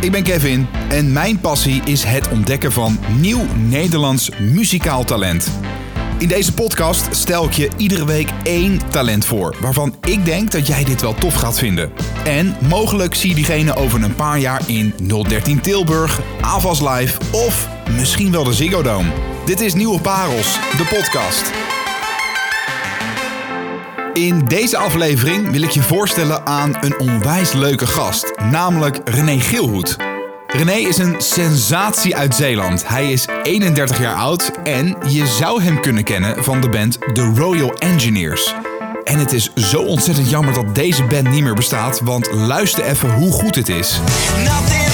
ik ben Kevin en mijn passie is het ontdekken van nieuw Nederlands muzikaal talent. In deze podcast stel ik je iedere week één talent voor waarvan ik denk dat jij dit wel tof gaat vinden. En mogelijk zie je diegene over een paar jaar in 013 Tilburg, Avas Live of misschien wel de Ziggo Dome. Dit is Nieuwe Parels, de podcast. In deze aflevering wil ik je voorstellen aan een onwijs leuke gast, namelijk René Geelhoed. René is een sensatie uit Zeeland. Hij is 31 jaar oud en je zou hem kunnen kennen van de band The Royal Engineers. En het is zo ontzettend jammer dat deze band niet meer bestaat, want luister even hoe goed het is. Nothing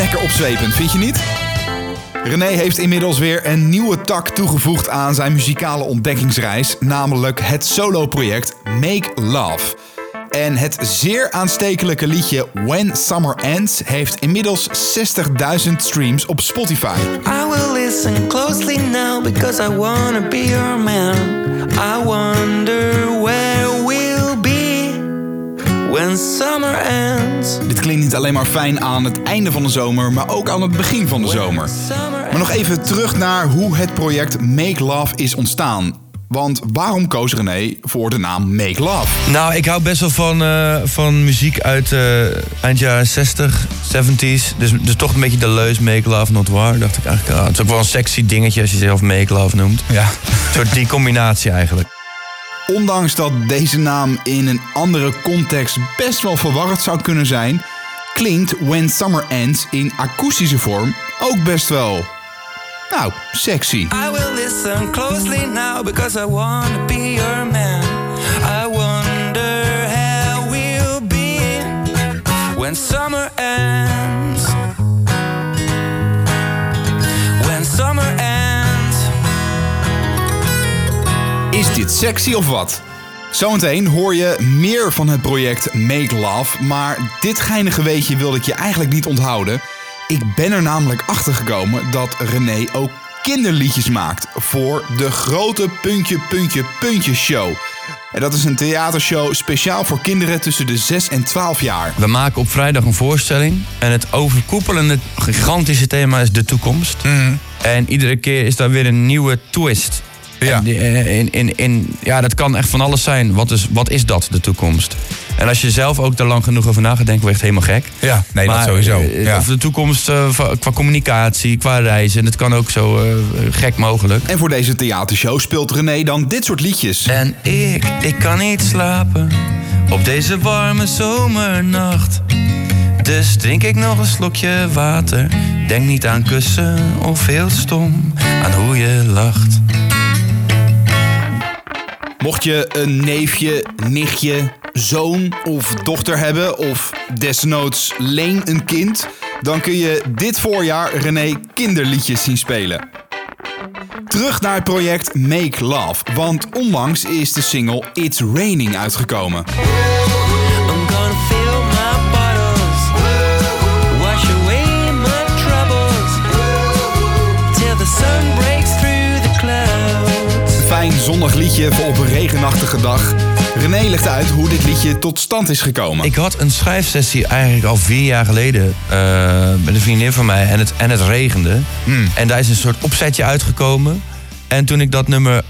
lekker opzwepend, vind je niet? René heeft inmiddels weer een nieuwe tak toegevoegd aan zijn muzikale ontdekkingsreis, namelijk het soloproject Make Love. En het zeer aanstekelijke liedje When Summer Ends heeft inmiddels 60.000 streams op Spotify. I will listen closely now because I be your man. I wonder where when summer ends. Dit klinkt niet alleen maar fijn aan het einde van de zomer, maar ook aan het begin van de zomer. Maar nog even terug naar hoe het project Make Love is ontstaan. Want waarom koos René voor de naam Make Love? Nou, ik hou best wel van, eh, van muziek uit eh, eind jaren 60, 70s. Dus, dus toch een beetje de leus Make Love Not War. Dacht ik eigenlijk, ah, het is ook wel een sexy dingetje als je zelf Make Love noemt. Ja. Een soort die combinatie eigenlijk. Ondanks dat deze naam in een andere context best wel verwarrend zou kunnen zijn, klinkt When Summer Ends in akoestische vorm ook best wel. Nou, sexy. I will listen closely now because I wanna be your man. I wonder how we'll be when summer ends. Sexy of wat? Zometeen hoor je meer van het project Make Love, maar dit geinige weetje wil ik je eigenlijk niet onthouden. Ik ben er namelijk achter gekomen dat René ook kinderliedjes maakt voor de grote puntje puntje puntje show. En dat is een theatershow speciaal voor kinderen tussen de 6 en 12 jaar. We maken op vrijdag een voorstelling. En het overkoepelende gigantische thema is de toekomst. En iedere keer is daar weer een nieuwe twist. Ja. En eh, in, in, in, ja, dat kan echt van alles zijn. Wat is, wat is dat, de toekomst? En als je zelf ook daar lang genoeg over na gaat denken, word je echt helemaal gek. Ja, nee, dat sowieso. eh, Ja. Of de toekomst eh, qua communicatie, qua reizen. En dat kan ook zo gek mogelijk. En voor deze theatershow speelt René dan dit soort liedjes. En ik, ik kan niet slapen op deze warme zomernacht. Dus drink ik nog een slokje water. Denk niet aan kussen of heel stom aan hoe je lacht. Mocht je een neefje, nichtje, zoon of dochter hebben, of desnoods leen een kind, dan kun je dit voorjaar René kinderliedjes zien spelen. Terug naar het project Make Love, want onlangs is de single It's Raining uitgekomen. Zonnig liedje voor op een regenachtige dag. René legt uit hoe dit liedje tot stand is gekomen. Ik had een schrijfsessie eigenlijk al vier jaar geleden eh, met een vriendin van mij en het, en het regende. En daar is een soort opzetje uitgekomen. En toen ik dat nummer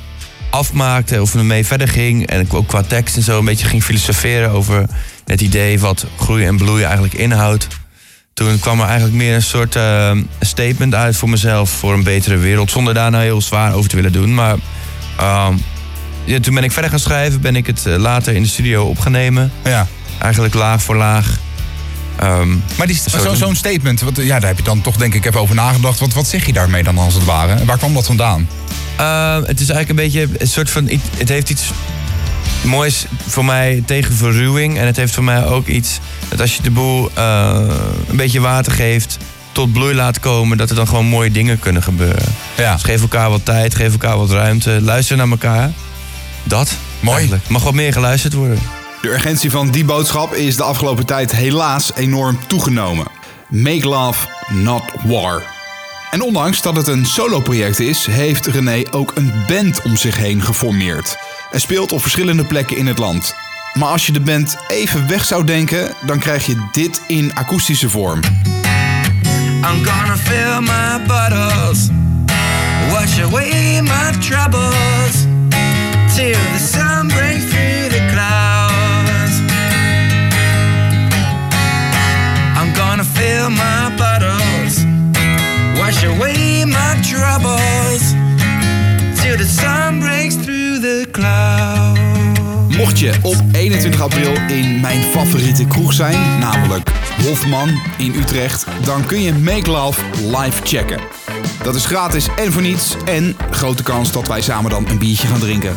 afmaakte of ermee verder ging en ik ook qua tekst en zo een beetje ging filosoferen over het idee wat groeien en bloeien eigenlijk inhoudt. Toen kwam er eigenlijk meer een soort eh, statement uit voor mezelf voor een betere wereld. Zonder daar nou heel zwaar over te willen doen. Maar ehm, ja, toen ben ik verder gaan schrijven. Ben ik het eh, later in de studio opgenomen. Ja. Eigenlijk laag voor laag. Ehm, Maar Zo zo- zo'n statement, wat, ja, daar heb je dan toch denk ik even over nagedacht. Wat, wat zeg je daarmee dan als het ware? Waar kwam dat vandaan? eh, het is eigenlijk een beetje een soort van. Het heeft iets moois voor mij tegen verruwing. En het heeft voor mij ook iets dat als je de boel eh, een beetje water geeft. Tot bloei laat komen, dat er dan gewoon mooie dingen kunnen gebeuren. Ja. Dus geef elkaar wat tijd, geef elkaar wat ruimte. Luister naar elkaar. Dat. Mooi. eigenlijk. Mag wat meer geluisterd worden. De urgentie van die boodschap is de afgelopen tijd helaas enorm toegenomen. Make love, not war. En ondanks dat het een solo-project is, heeft René ook een band om zich heen geformeerd. En speelt op verschillende plekken in het land. Maar als je de band even weg zou denken, dan krijg je dit in akoestische vorm. I'm gonna fill my bottles, wash away my troubles, till the sun breaks through the clouds. I'm gonna fill my bottles, wash away my troubles, till the sun breaks through the clouds. Mocht je op 21 april in mijn favoriete kroeg zijn, namelijk Hofman in Utrecht, dan kun je Make Love live checken. Dat is gratis en voor niets en grote kans dat wij samen dan een biertje gaan drinken.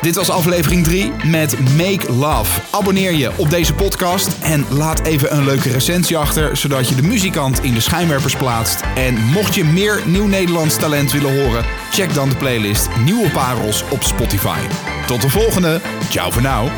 Dit was aflevering 3 met Make Love. Abonneer je op deze podcast en laat even een leuke recensie achter, zodat je de muzikant in de schijnwerpers plaatst. En mocht je meer nieuw Nederlands talent willen horen, check dan de playlist Nieuwe Parels op Spotify. Tot de volgende. Ciao voor now.